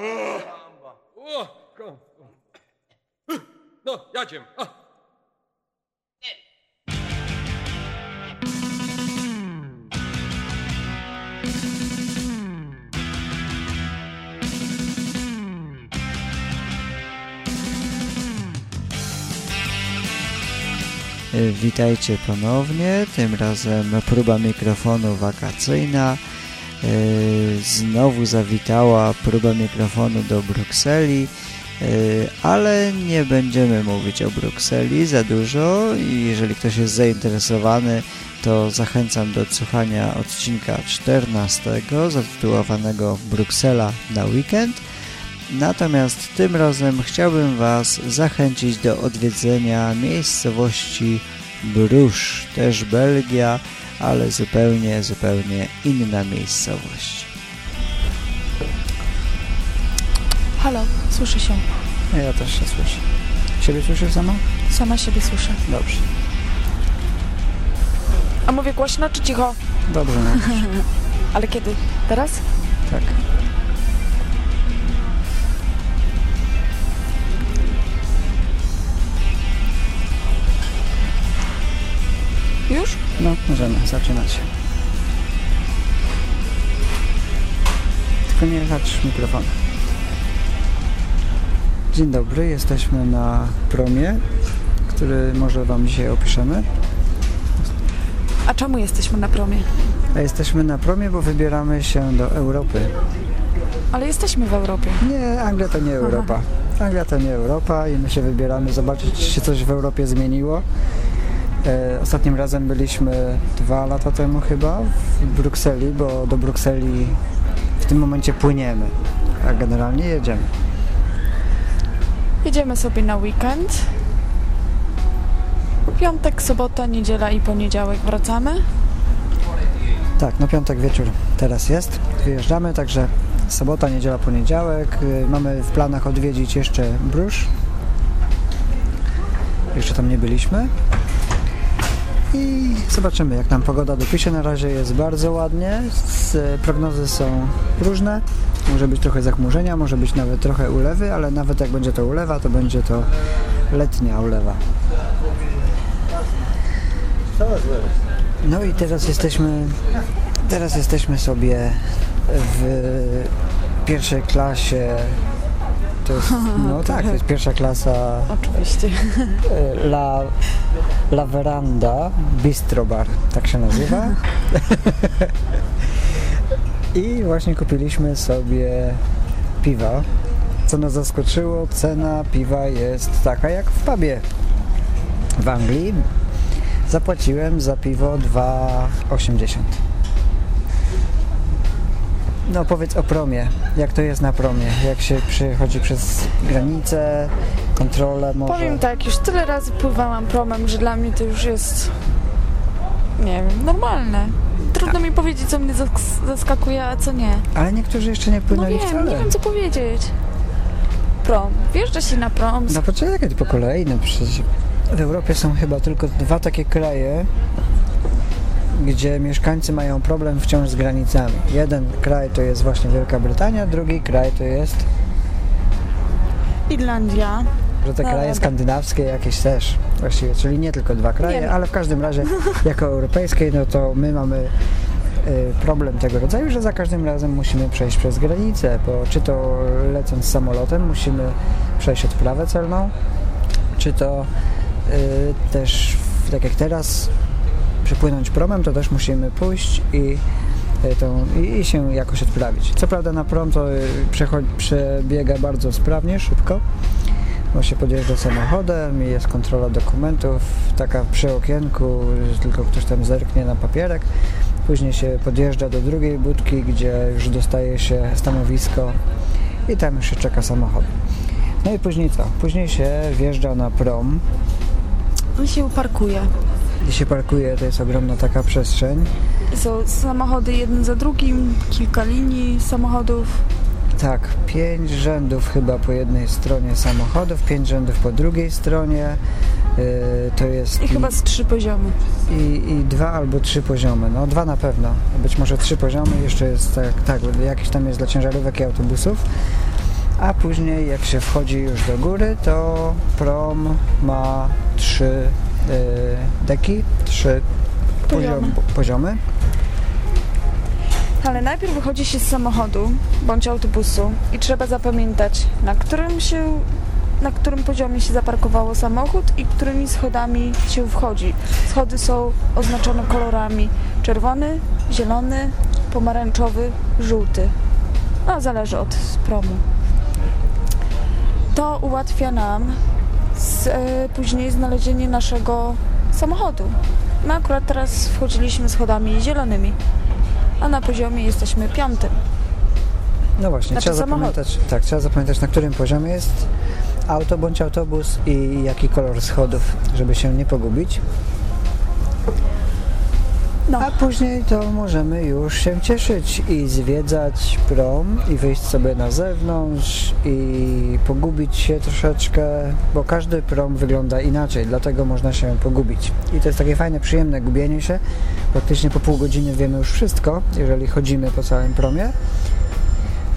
O, No, jadziem. A. Y, Witajcie ponownie, tym razem próba mikrofonu wakacyjna. Y, Znowu zawitała próba mikrofonu do Brukseli, y, ale nie będziemy mówić o Brukseli za dużo i jeżeli ktoś jest zainteresowany, to zachęcam do odsłuchania odcinka 14 zatytułowanego Bruksela na weekend. Natomiast tym razem chciałbym Was zachęcić do odwiedzenia miejscowości Brusz, też Belgia, ale zupełnie, zupełnie inna miejscowość. Halo, słyszę się. Ja też się słyszę. Siebie słyszysz sama? Sama siebie słyszę. Dobrze. A mówię głośno czy cicho? Dobrze, no. Ale kiedy? Teraz? tak. Już? No, możemy zaczynać. Tylko nie zacz mikrofonu. Dzień dobry, jesteśmy na promie, który może Wam dzisiaj opiszemy. A czemu jesteśmy na promie? A jesteśmy na promie, bo wybieramy się do Europy. Ale jesteśmy w Europie. Nie, Anglia to nie Europa. Anglia to nie Europa i my się wybieramy zobaczyć, czy coś w Europie zmieniło. E, ostatnim razem byliśmy dwa lata temu chyba w Brukseli, bo do Brukseli w tym momencie płyniemy, a generalnie jedziemy. Jedziemy sobie na weekend. Piątek, sobota, niedziela i poniedziałek wracamy. Tak, no piątek wieczór teraz jest, wyjeżdżamy, także sobota, niedziela, poniedziałek. Y, Mamy w planach odwiedzić jeszcze Brusz. Jeszcze tam nie byliśmy. I zobaczymy, jak nam pogoda dopisze. Na razie jest bardzo ładnie. Prognozy są różne. Może być trochę zachmurzenia, może być nawet trochę ulewy, ale nawet jak będzie to ulewa, to będzie to letnia ulewa. No i teraz jesteśmy Teraz jesteśmy sobie w pierwszej klasie. To jest, no tak, to jest pierwsza klasa Oczywiście. e, La, La Veranda Bistro Bar, tak się nazywa. I właśnie kupiliśmy sobie piwa. Co nas zaskoczyło, cena piwa jest taka jak w pubie w Anglii. Zapłaciłem za piwo 2,80. No powiedz o promie. Jak to jest na promie? Jak się przychodzi przez granicę, kontrolę może? Powiem tak, już tyle razy pływałam promem, że dla mnie to już jest, nie wiem, normalne. Trudno mi powiedzieć, co mnie zas- zaskakuje, a co nie. Ale niektórzy jeszcze nie No płynęli wiem, wcale. nie wiem, co powiedzieć. Prom. Wjeżdża się na prom. No poczekaj po kolei. No przecież w Europie są chyba tylko dwa takie kraje, gdzie mieszkańcy mają problem wciąż z granicami. Jeden kraj to jest właśnie Wielka Brytania, drugi kraj to jest, Irlandia. że te kraje dobra. skandynawskie jakieś też właściwie, czyli nie tylko dwa kraje, Nie. ale w każdym razie jako europejskie, no to my mamy y, problem tego rodzaju, że za każdym razem musimy przejść przez granicę, bo czy to lecąc samolotem musimy przejść odprawę celną, czy to y, też, tak jak teraz, przepłynąć promem, to też musimy pójść i, y, tą, i, się jakoś odprawić. Co prawda na prom to przechodzi, przebiega bardzo sprawnie, szybko, bo się podjeżdża samochodem i jest kontrola dokumentów, taka przy okienku, tylko ktoś tam zerknie na papierek. Później się podjeżdża do drugiej budki, gdzie już dostaje się stanowisko i tam już się czeka samochód. No i później co? Później się wjeżdża na prom, On się parkuje. Gdzie się parkuje, to jest ogromna taka przestrzeń. Są samochody jeden za drugim, kilka linii samochodów. Tak, pięć rzędów chyba po jednej stronie samochodów, pięć rzędów po drugiej stronie. Yy, to jest I chyba z trzy poziomy. i, i dwa albo trzy poziomy. No dwa na pewno. Być może trzy poziomy. Jeszcze jest tak, tak jakiś tam jest dla ciężarówek i autobusów. a później jak się wchodzi już do góry, to prom ma trzy deki, trzy Poziomy. poziom, poziomy. Ale najpierw wychodzi się z samochodu bądź autobusu i trzeba zapamiętać, na którym się na którym poziomie się zaparkowało samochód i którymi schodami się wchodzi. Schody są oznaczone kolorami czerwony, zielony, pomarańczowy, żółty. No, zależy od promu. To ułatwia nam z, e, później znalezienie naszego samochodu. My akurat teraz wchodziliśmy schodami zielonymi, a na poziomie jesteśmy piątym. No właśnie, Znaczy trzeba samochód. zapamiętać, tak, trzeba zapamiętać na którym poziomie jest auto bądź autobus i jaki kolor schodów, żeby się nie pogubić. No. A później to możemy już się cieszyć i zwiedzać prom i wyjść sobie na zewnątrz i pogubić się troszeczkę, bo każdy prom wygląda inaczej, dlatego można się pogubić. I to jest takie fajne, przyjemne gubienie się. Praktycznie po pół godziny wiemy już wszystko, jeżeli chodzimy po całym promie.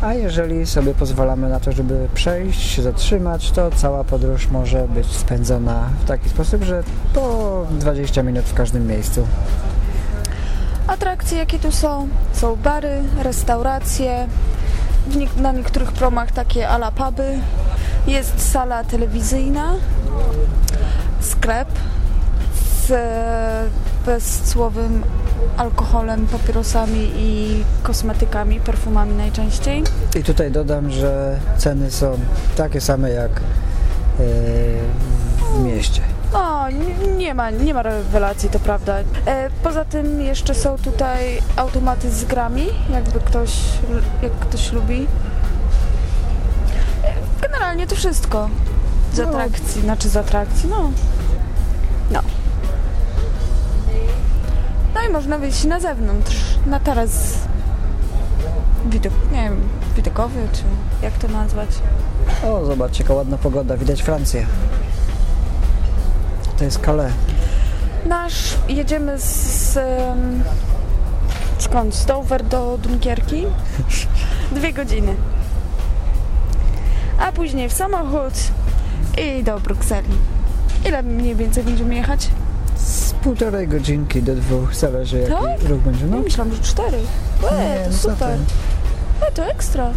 A jeżeli sobie pozwalamy na to, żeby przejść, się zatrzymać, to cała podróż może być spędzona w taki sposób, że po 20 minut w każdym miejscu. Atrakcje, jakie tu są, są bary, restauracje, na niektórych promach takie ala puby, jest sala telewizyjna, sklep z bezcłowym alkoholem, papierosami i kosmetykami, perfumami najczęściej. I tutaj dodam, że ceny są takie same jak e, w mieście. No, n- nie ma, nie ma rewelacji, to prawda. E, poza tym jeszcze są tutaj automaty z grami, jakby ktoś, jak ktoś lubi. E, generalnie to wszystko. Z No. atrakcji, znaczy z atrakcji, no. No. No i można wyjść na zewnątrz, na taras widok, nie wiem, widokowy, czy jak to nazwać. O, zobaczcie, jaka ładna pogoda, widać Francję. To jest Calais. Nasz, jedziemy z, em, skąd? Z Dover do Dunkierki. Dwie godziny. A później w samochód i do Brukseli. Ile mniej więcej będziemy jechać? Z półtorej godzinki do dwóch, zależy jaki Tak? ruch będzie. No, No, myślałam, że cztery. E, nie, to no super. E, to ekstra.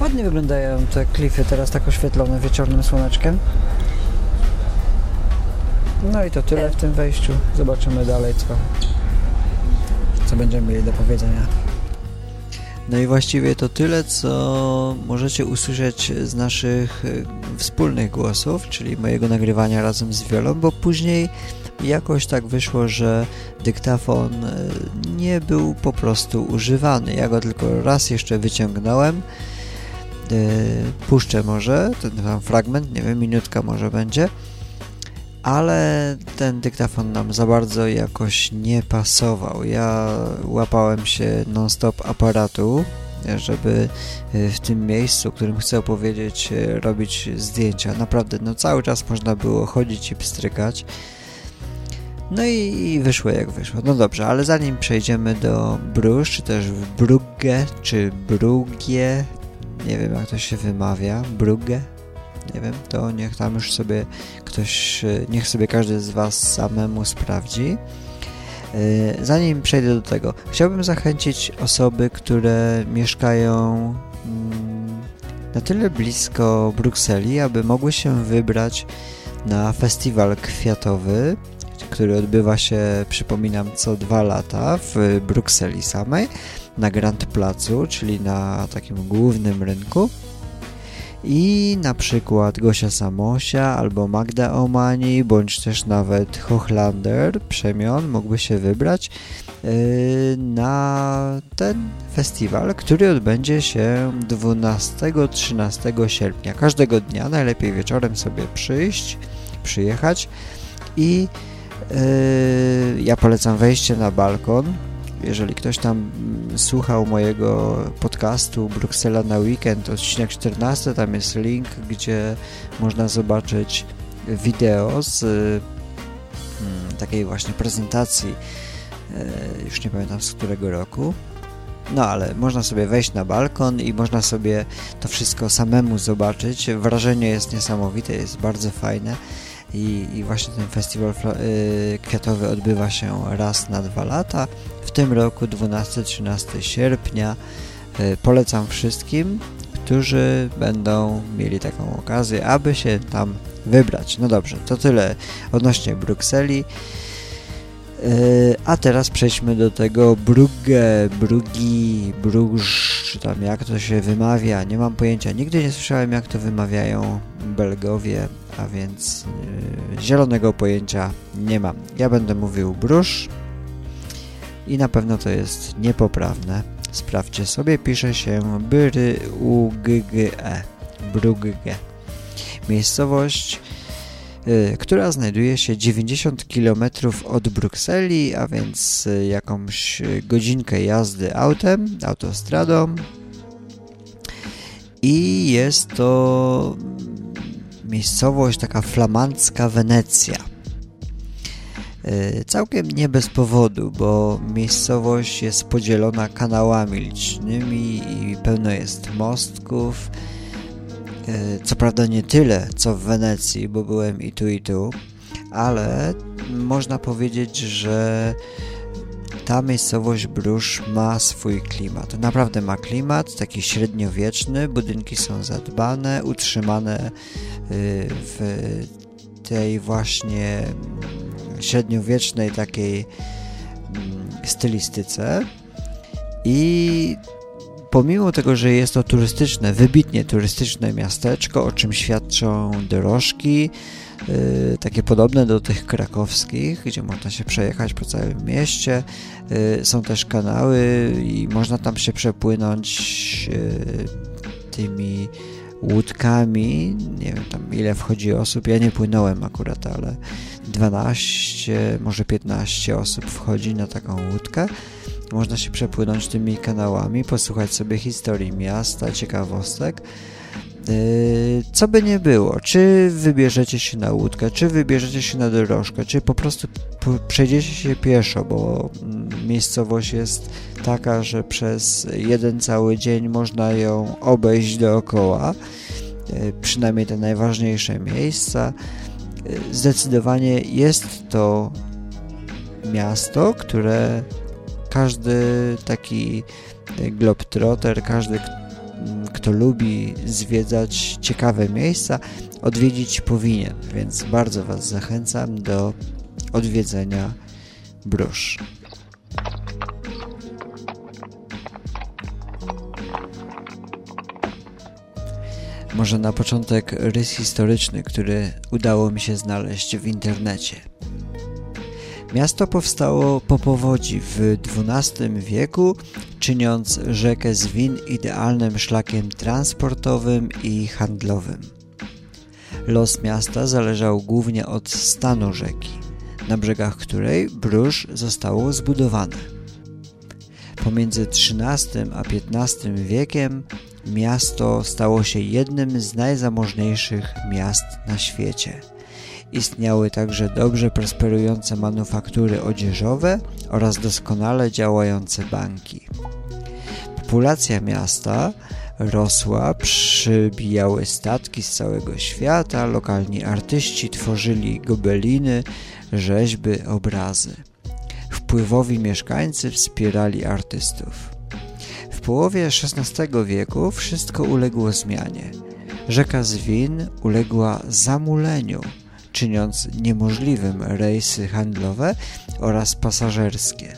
Ładnie wyglądają te klify teraz tak oświetlone wieczornym słoneczkiem. No i to tyle w tym wejściu. Zobaczymy dalej, co, co będziemy mieli do powiedzenia. No i właściwie to tyle, co możecie usłyszeć z naszych e, wspólnych głosów, czyli mojego nagrywania razem z Wiolą, bo później jakoś tak wyszło, że dyktafon e, nie był po prostu używany. Ja go tylko raz jeszcze wyciągnąłem. E, Puszczę może ten fragment, nie wiem, minutka może będzie. Ale ten dyktafon nam za bardzo jakoś nie pasował. Ja łapałem się non-stop aparatu, żeby e, w tym miejscu, którym chcę opowiedzieć, e, robić zdjęcia. Naprawdę, no cały czas można było chodzić i pstrykać. No i, i wyszło jak wyszło. No dobrze, ale zanim przejdziemy do Bruges, czy też Brugge, czy Brugie, nie wiem jak to się wymawia, Brugge, nie wiem, to niech tam już sobie ktoś, e, niech sobie każdy z Was samemu sprawdzi. E, Zanim przejdę do tego, chciałbym zachęcić osoby, które mieszkają mm, na tyle blisko Brukseli, aby mogły się wybrać na festiwal kwiatowy, który odbywa się, przypominam, co dwa lata w Brukseli samej, na Grand Placu, czyli na takim głównym rynku. I na przykład Gosia Samosia albo Magda Omani, bądź też nawet Hochlander Przemion mógłby się wybrać yy, na ten festiwal, który odbędzie się 12-13 sierpnia. Każdego dnia, najlepiej wieczorem sobie przyjść, przyjechać i yy, ja polecam wejście na balkon, jeżeli ktoś tam mm, słuchał mojego podcastu Bruksela na weekend, odcinek 14, tam jest link, gdzie można zobaczyć wideo z mm, takiej właśnie prezentacji, e, już nie pamiętam z którego roku, No ale można sobie wejść na balkon i można sobie to wszystko samemu zobaczyć. Wrażenie jest niesamowite, jest bardzo fajne. I, i właśnie ten festiwal y, kwiatowy odbywa się raz na dwa lata. W tym roku 12-13 sierpnia y, polecam wszystkim, którzy będą mieli taką okazję, aby się tam wybrać. No dobrze, to tyle odnośnie Brukseli. Yy, a teraz przejdźmy do tego Brugge, Brugi, Bruges, czy tam jak to się wymawia, nie mam pojęcia. Nigdy nie słyszałem jak to wymawiają Belgowie, a więc yy, zielonego pojęcia nie mam. Ja będę mówił Brusz i na pewno to jest niepoprawne. Sprawdźcie sobie, pisze się Byry u g, g e Brugge. Miejscowość Y, która znajduje się 90 km od Brukseli, a więc y, jakąś godzinkę jazdy autem, autostradą. I jest to miejscowość taka flamandzka Wenecja. Y, całkiem nie bez powodu, bo miejscowość jest podzielona kanałami licznymi i pełno jest mostków, E, co prawda nie tyle, co w Wenecji, bo byłem i tu, i tu, ale można powiedzieć, że ta miejscowość Brusz ma swój klimat. Naprawdę ma klimat, taki średniowieczny, budynki są zadbane, utrzymane y, w tej właśnie średniowiecznej takiej mm, stylistyce i pomimo tego, że jest to turystyczne, wybitnie turystyczne miasteczko, o czym świadczą dorożki, yy, takie podobne do tych krakowskich, gdzie można się przejechać po całym mieście. Yy, są też kanały i można tam się przepłynąć yy, tymi łódkami. Nie wiem tam ile wchodzi osób. Ja nie płynąłem akurat, ale 12, może 15 osób wchodzi na taką łódkę. Można się przepłynąć tymi kanałami, posłuchać sobie historii miasta, ciekawostek. Yy, co by nie było, czy wybierzecie się na łódkę, czy wybierzecie się na dorożkę, czy po prostu przejdziecie się pieszo, bo mm, miejscowość jest taka, że przez jeden cały dzień można ją obejść dookoła, yy, przynajmniej te najważniejsze miejsca. Yy, zdecydowanie jest to miasto, które każdy taki globetrotter, każdy, kto lubi zwiedzać ciekawe miejsca, odwiedzić powinien, więc bardzo Was zachęcam do odwiedzenia Brusz. Może na początek rys historyczny, który udało mi się znaleźć w internecie. Miasto powstało po powodzi w XII wieku, czyniąc rzekę Zwin idealnym szlakiem transportowym i handlowym. Los miasta zależał głównie od stanu rzeki, na brzegach której Bruż zostało zbudowane. Pomiędzy XIII a XV wiekiem miasto stało się jednym z najzamożniejszych miast na świecie – Istniały także dobrze prosperujące manufaktury odzieżowe oraz doskonale działające banki. Populacja miasta rosła, przybijały statki z całego świata, lokalni artyści tworzyli gobeliny, rzeźby, obrazy. Wpływowi mieszkańcy wspierali artystów. W połowie XVI wieku wszystko uległo zmianie. Rzeka Zwin uległa zamuleniu czyniąc niemożliwym rejsy handlowe oraz pasażerskie.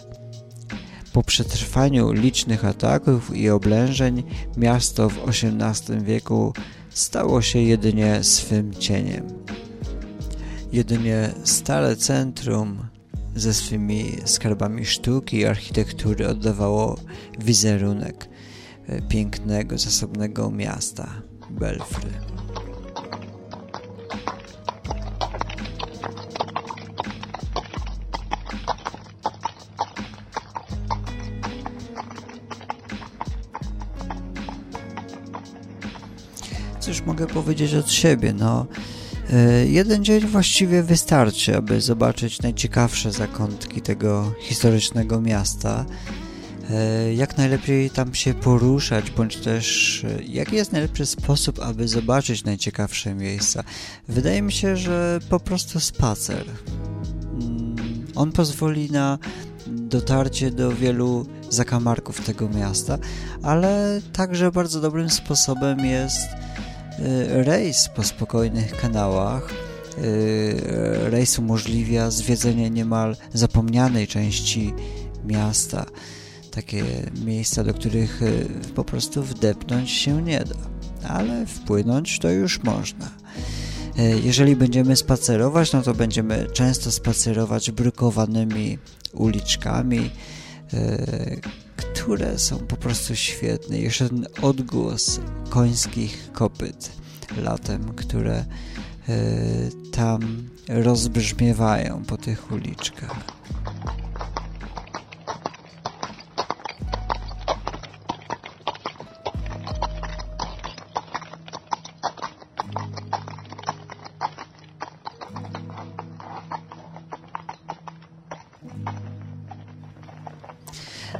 Po przetrwaniu licznych ataków i oblężeń miasto w XVIII wieku stało się jedynie swym cieniem. Jedynie stare centrum ze swymi skarbami sztuki i architektury oddawało wizerunek pięknego, zasobnego miasta Belfry. Mogę powiedzieć od siebie? No, e, jeden dzień właściwie wystarczy, aby zobaczyć najciekawsze zakątki tego historycznego miasta. e, jak najlepiej tam się poruszać, bądź też e, jaki jest najlepszy sposób, aby zobaczyć najciekawsze miejsca. Wydaje mi się, że po prostu spacer. Mm, on pozwoli na dotarcie do wielu zakamarków tego miasta, ale także bardzo dobrym sposobem jest rejs po spokojnych kanałach. Rejs umożliwia zwiedzenie niemal zapomnianej części miasta takie miejsca, do których y, po prostu wdepnąć się nie da, ale wpłynąć to już można. Y, jeżeli będziemy spacerować, no to będziemy często spacerować brukowanymi uliczkami, y, które są po prostu świetne. Jeszcze ten odgłos końskich kopyt latem, które tam rozbrzmiewają po tych uliczkach.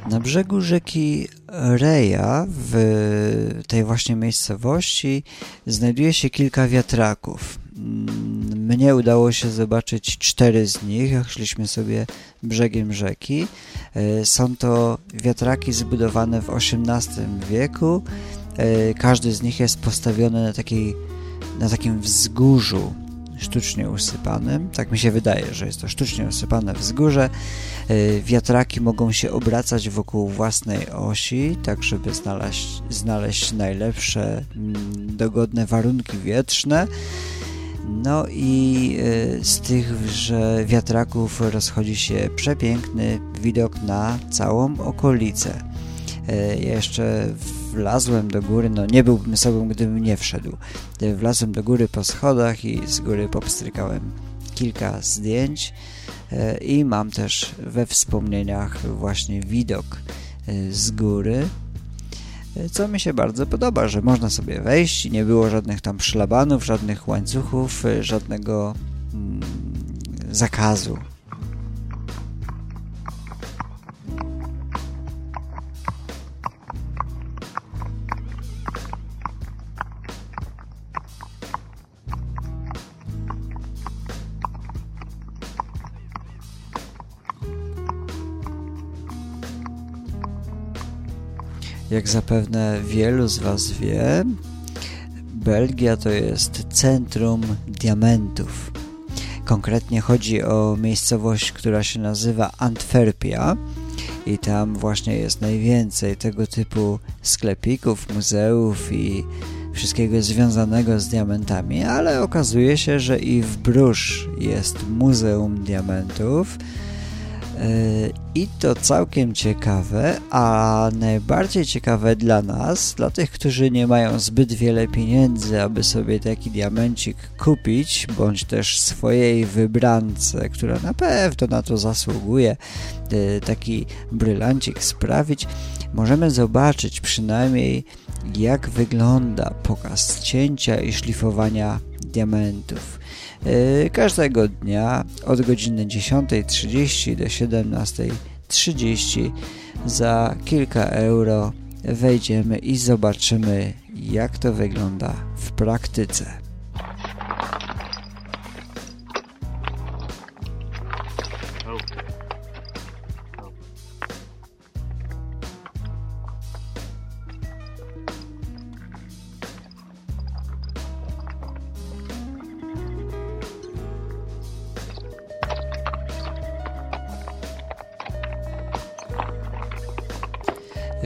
Na brzegu rzeki Reja, w tej właśnie miejscowości, znajduje się kilka wiatraków. Mnie udało się zobaczyć cztery z nich, jak szliśmy sobie brzegiem rzeki. E, są to wiatraki zbudowane w XVIII wieku. E, każdy z nich jest postawiony na, takiej, na takim wzgórzu sztucznie usypanym. Tak mi się wydaje, że jest to sztucznie usypane wzgórze. E, wiatraki mogą się obracać wokół własnej osi, tak żeby znaleźć, znaleźć najlepsze, mm, dogodne warunki wietrzne. No i e, z tychże wiatraków rozchodzi się przepiękny widok na całą okolicę. E, jeszcze wlazłem do góry, no nie byłbym sobą, gdybym nie wszedł. Wlazłem do góry po schodach i z góry popstrykałem kilka zdjęć e, i mam też we wspomnieniach właśnie widok e, z góry, e, co mi się bardzo podoba, że można sobie wejść nie było żadnych tam szlabanów, żadnych łańcuchów, żadnego mm, zakazu Jak zapewne wielu z Was wie, Belgia to jest centrum diamentów. Konkretnie chodzi o miejscowość, która się nazywa Antwerpia i tam właśnie jest najwięcej tego typu sklepików, muzeów i wszystkiego związanego z diamentami, ale okazuje się, że i w Brusz jest Muzeum Diamentów, i to całkiem ciekawe, a najbardziej ciekawe dla nas, dla tych, którzy nie mają zbyt wiele pieniędzy, aby sobie taki diamencik kupić, bądź też swojej wybrance, która na pewno na to zasługuje, e, taki brylancik sprawić, możemy zobaczyć przynajmniej jak wygląda pokaz cięcia i szlifowania diamentów. E, każdego dnia od godziny 10.30 do 17.30 za kilka euro wejdziemy i zobaczymy jak to wygląda w praktyce.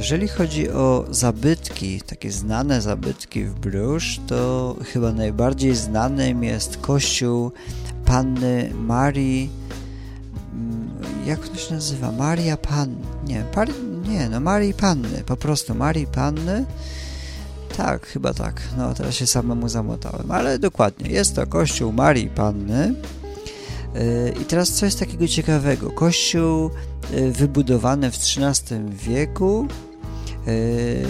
Jeżeli chodzi o zabytki, takie znane zabytki w Bruges, to chyba najbardziej znanym jest kościół Panny Marii mm, jak to się nazywa? Maria Pan... Nie, par... nie, no Marii Panny, po prostu Marii Panny. Tak, chyba tak. No, teraz się samemu zamotałem, ale dokładnie. Jest to kościół Marii Panny. Yy, I teraz co jest takiego ciekawego? Kościół yy, wybudowany w XIII wieku Y,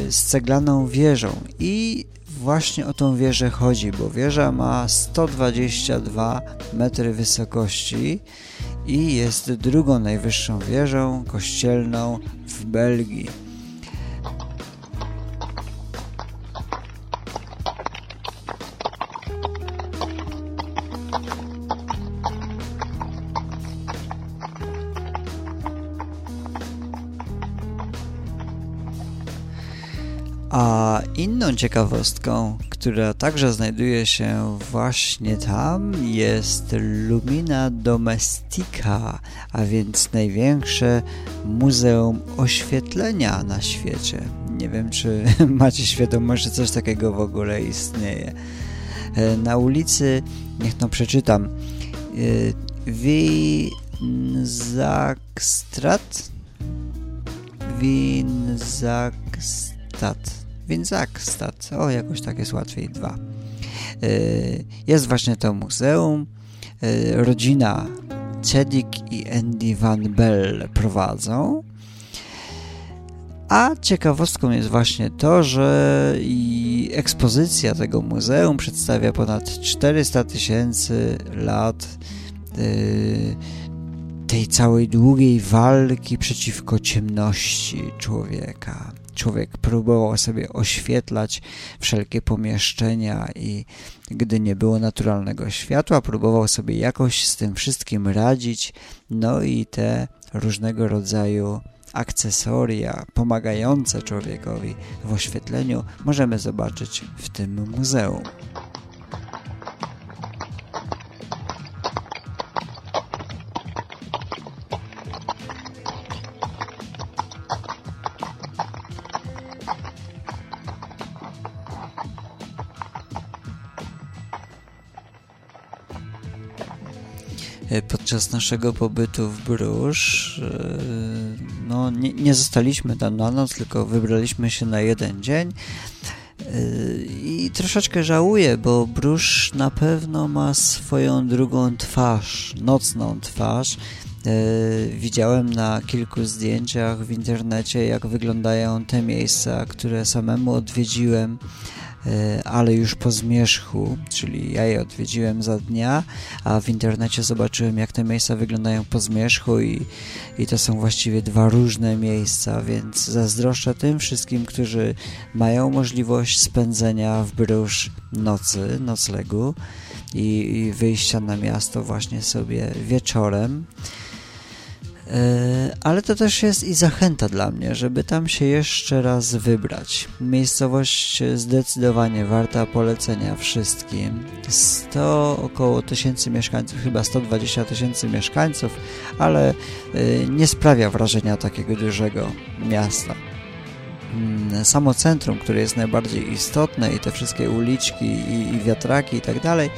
z ceglaną wieżą i właśnie o tą wieżę chodzi, bo wieża ma 122 metry wysokości i jest drugą najwyższą wieżą kościelną w Belgii. Ciekawostką, która także znajduje się właśnie tam, jest Lumina Domestica, a więc największe muzeum oświetlenia na świecie. Nie wiem, czy macie świadomość, że coś takiego w ogóle istnieje. E, na ulicy, niech to przeczytam, Winzakstrat Winzakstad Winzakstat. O, jakoś tak jest łatwiej. Dwa. Y, jest właśnie to muzeum. Y, rodzina Cedik i Andy Van Bell prowadzą. A ciekawostką jest właśnie to, że i ekspozycja tego muzeum przedstawia ponad 400 tysięcy lat y, tej całej długiej walki przeciwko ciemności człowieka człowiek próbował sobie oświetlać wszelkie pomieszczenia i gdy nie było naturalnego światła, próbował sobie jakoś z tym wszystkim radzić, no i te różnego rodzaju akcesoria pomagające człowiekowi w oświetleniu możemy zobaczyć w tym muzeum. Podczas naszego pobytu w Brusz e, no, nie, nie zostaliśmy tam na noc, tylko wybraliśmy się na jeden dzień e, i troszeczkę żałuję, bo Brusz na pewno ma swoją drugą twarz, nocną twarz. Widziałem na kilku zdjęciach w internecie, jak wyglądają te miejsca, które samemu odwiedziłem E, ale już po zmierzchu, czyli ja je odwiedziłem za dnia, a w internecie zobaczyłem jak te miejsca wyglądają po zmierzchu i, i to są właściwie dwa różne miejsca, więc zazdroszczę tym wszystkim, którzy mają możliwość spędzenia w Brusz nocy, noclegu i, i wyjścia na miasto właśnie sobie wieczorem. E, ale to też jest i zachęta dla mnie, żeby tam się jeszcze raz wybrać. Miejscowość zdecydowanie warta polecenia wszystkim. 100 około tysięcy mieszkańców, chyba 120 tysięcy mieszkańców, ale e, nie sprawia wrażenia takiego dużego miasta mm, samo centrum, które jest najbardziej istotne i te wszystkie uliczki i, i wiatraki i tak dalej,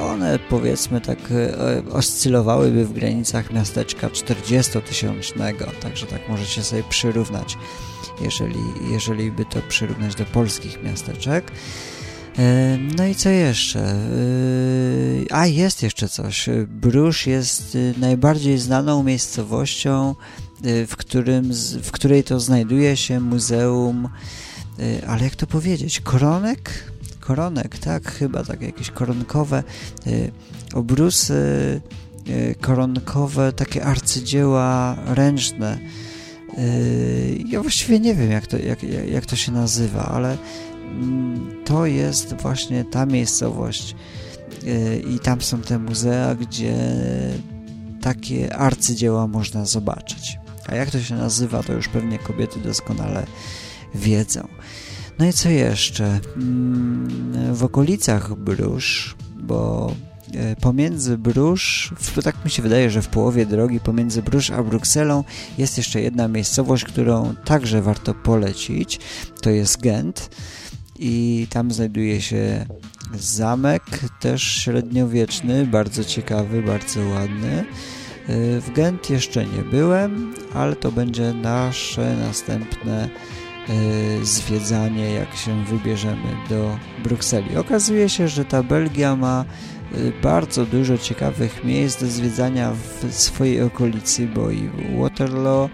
one powiedzmy tak y, oscylowałyby w granicach miasteczka 40-tysięcznego, także tak możecie sobie przyrównać, jeżeli, jeżeli by to przyrównać do polskich miasteczek. Y, no i co jeszcze? A, jest jeszcze coś. Brusz jest najbardziej znaną miejscowością, w, którym, w której to znajduje się muzeum, ale jak to powiedzieć, koronek? Koronek, tak? Chyba tak jakieś koronkowe y, obrusy y, koronkowe, takie arcydzieła ręczne. Y, ja właściwie nie wiem, jak to, jak, jak to się nazywa, ale mm, to jest właśnie ta miejscowość i tam są te muzea, gdzie takie arcydzieła można zobaczyć. A jak to się nazywa, to już pewnie kobiety doskonale wiedzą. No i co jeszcze? Mm, w okolicach Brusz, bo e, pomiędzy Brusz, tak mi się wydaje, że w połowie drogi pomiędzy Brusz a Brukselą jest jeszcze jedna miejscowość, którą także warto polecić. To jest Gent i tam znajduje się zamek, też średniowieczny, bardzo ciekawy, bardzo ładny. E, w Gent jeszcze nie byłem, ale to będzie nasze następne zwiedzanie, jak się wybierzemy do Brukseli. Okazuje się, że ta Belgia ma e, bardzo dużo ciekawych miejsc do zwiedzania w swojej okolicy, bo i Waterloo,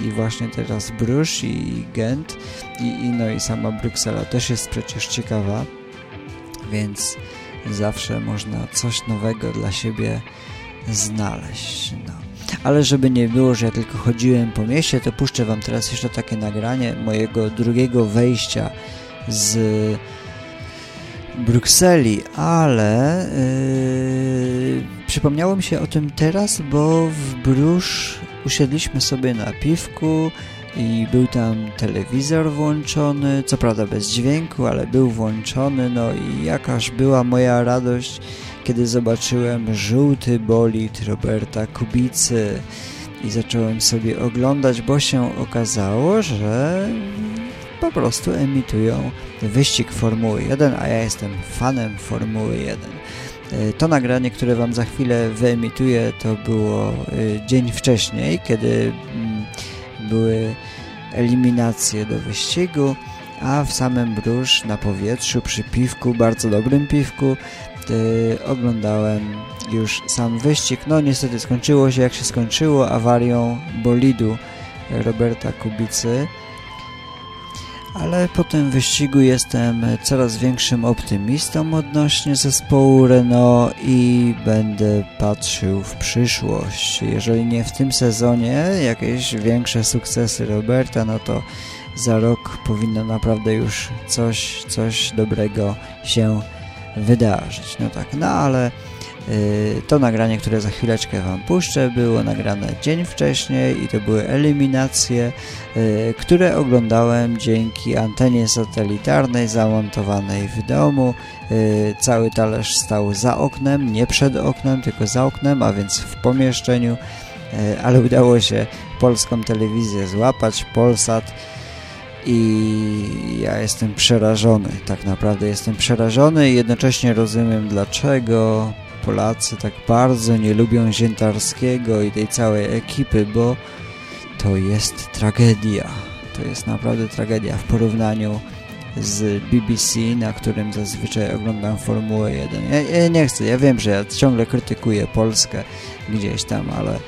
i właśnie teraz Bruges i Gent i, i, no i sama Bruksela też jest przecież ciekawa, więc zawsze można coś nowego dla siebie znaleźć. No. Ale żeby nie było, że ja tylko chodziłem po mieście, to puszczę Wam teraz jeszcze takie nagranie mojego drugiego wejścia z Brukseli, ale yy, przypomniało mi się o tym teraz, bo w Brusz usiedliśmy sobie na piwku i był tam telewizor włączony, co prawda bez dźwięku, ale był włączony, no i jakaż była moja radość, kiedy zobaczyłem żółty bolid Roberta Kubicy i zacząłem sobie oglądać, bo się okazało, że po prostu emitują wyścig Formuły 1, a ja jestem fanem Formuły 1. E, to nagranie, które Wam za chwilę wyemituję, to było e, dzień wcześniej, kiedy mm, były eliminacje do wyścigu, a w samym Brusz na powietrzu przy piwku, bardzo dobrym piwku, e, oglądałem już sam wyścig. No niestety skończyło się jak się skończyło awarią bolidu Roberta Kubicy ale po tym wyścigu jestem coraz większym optymistą odnośnie zespołu Renault i będę patrzył w przyszłość. Jeżeli nie w tym sezonie jakieś większe sukcesy Roberta, no to za rok powinno naprawdę już coś, coś dobrego się wydarzyć. No tak, no ale Y, to nagranie, które za chwileczkę Wam puszczę, było nagrane dzień wcześniej i to były eliminacje, y, które oglądałem dzięki antenie satelitarnej zamontowanej w domu. Y, cały talerz stał za oknem, nie przed oknem, tylko za oknem, a więc w pomieszczeniu, ale udało się polską telewizję złapać, Polsat i ja jestem przerażony, tak naprawdę jestem przerażony i jednocześnie rozumiem dlaczego Polacy tak bardzo nie lubią Ziętarskiego i tej całej ekipy, bo to jest tragedia. To jest naprawdę tragedia w porównaniu z BBC, na którym zazwyczaj oglądam Formułę 1. Ja, ja, nie chcę, ja wiem, że ja ciągle krytykuję Polskę gdzieś tam, ale,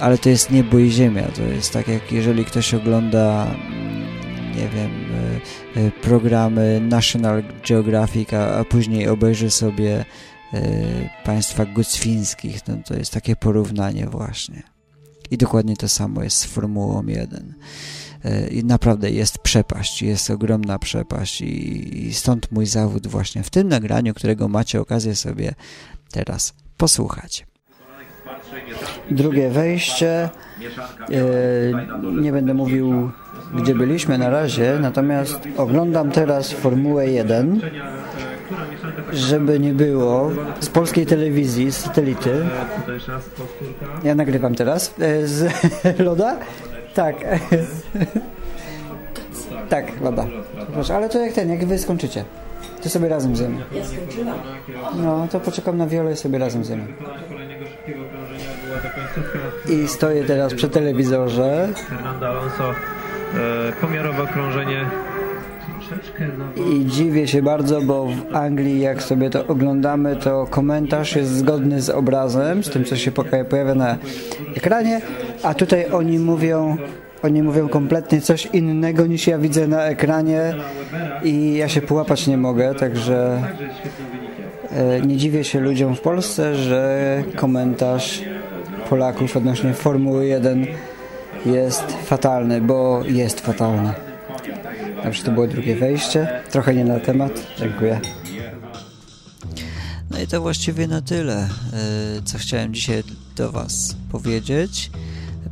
ale to jest niebo i ziemia. To jest tak, jak jeżeli ktoś ogląda, nie wiem, e, e, programy National Geographic, a, a później obejrzy sobie E, państwa gucwińskich. No, to jest takie porównanie właśnie. I dokładnie to samo jest z Formułą 1. E, I naprawdę jest przepaść, jest ogromna przepaść i stąd mój zawód właśnie w tym nagraniu, którego macie okazję sobie teraz posłuchać. Drugie wejście. E, nie będę mówił, gdzie byliśmy na razie, natomiast oglądam teraz Formułę 1 żeby nie było, z polskiej telewizji, z satelity. Ja nagrywam teraz. E, z Loda? Tak. Tak, Loda. Proszę, ale to jak ten, jak wy skończycie. To sobie razem zjemy. No, to poczekam na wiole i sobie razem zjemy. I stoję teraz przy telewizorze. Fernando Alonso, e, pomiarowe okrążenie. I dziwię się bardzo, bo w Anglii jak sobie to oglądamy, to komentarz jest zgodny z obrazem, z tym co się pojawia na ekranie, a tutaj oni mówią oni mówią kompletnie coś innego niż ja widzę na ekranie. I ja się połapać nie mogę, także e, nie dziwię się ludziom w Polsce, że komentarz Polaków odnośnie Formuły 1 jest fatalny, bo jest fatalny. Także to było drugie wejście. Trochę nie na temat. Dziękuję. No i to właściwie na tyle, e, co chciałem dzisiaj do Was powiedzieć.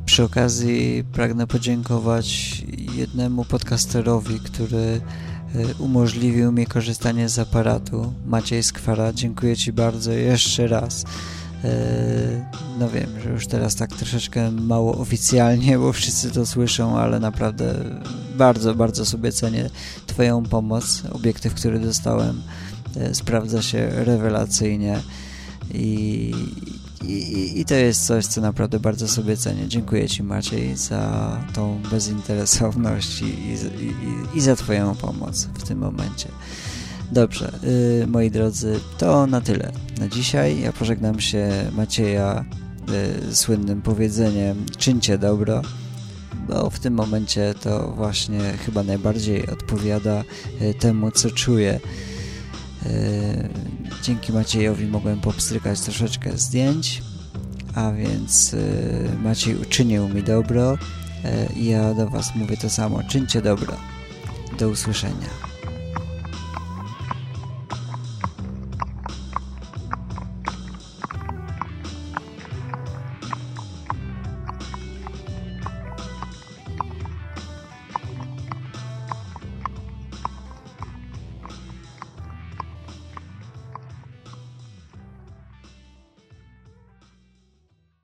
Przy okazji pragnę podziękować jednemu podcasterowi, który e, umożliwił mi korzystanie z aparatu. Maciej Skwara, dziękuję Ci bardzo jeszcze raz. E, no wiem, że już teraz tak troszeczkę mało oficjalnie, bo wszyscy to słyszą, ale naprawdę bardzo, bardzo sobie cenię Twoją pomoc. Obiektyw, który dostałem e, sprawdza się rewelacyjnie i, i, i to jest coś, co naprawdę bardzo sobie cenię. Dziękuję Ci Maciej za tą bezinteresowność i, i, i za Twoją pomoc w tym momencie. Dobrze, yy, moi drodzy, to na tyle na dzisiaj. Ja pożegnam się Macieja yy, słynnym powiedzeniem czyńcie dobro, bo w tym momencie to właśnie chyba najbardziej odpowiada yy, temu, co czuję. Y, dzięki Maciejowi mogłem popstrykać troszeczkę zdjęć, a więc Maciej uczynił mi dobro i ja do Was mówię to samo. Czyńcie dobro. Do usłyszenia.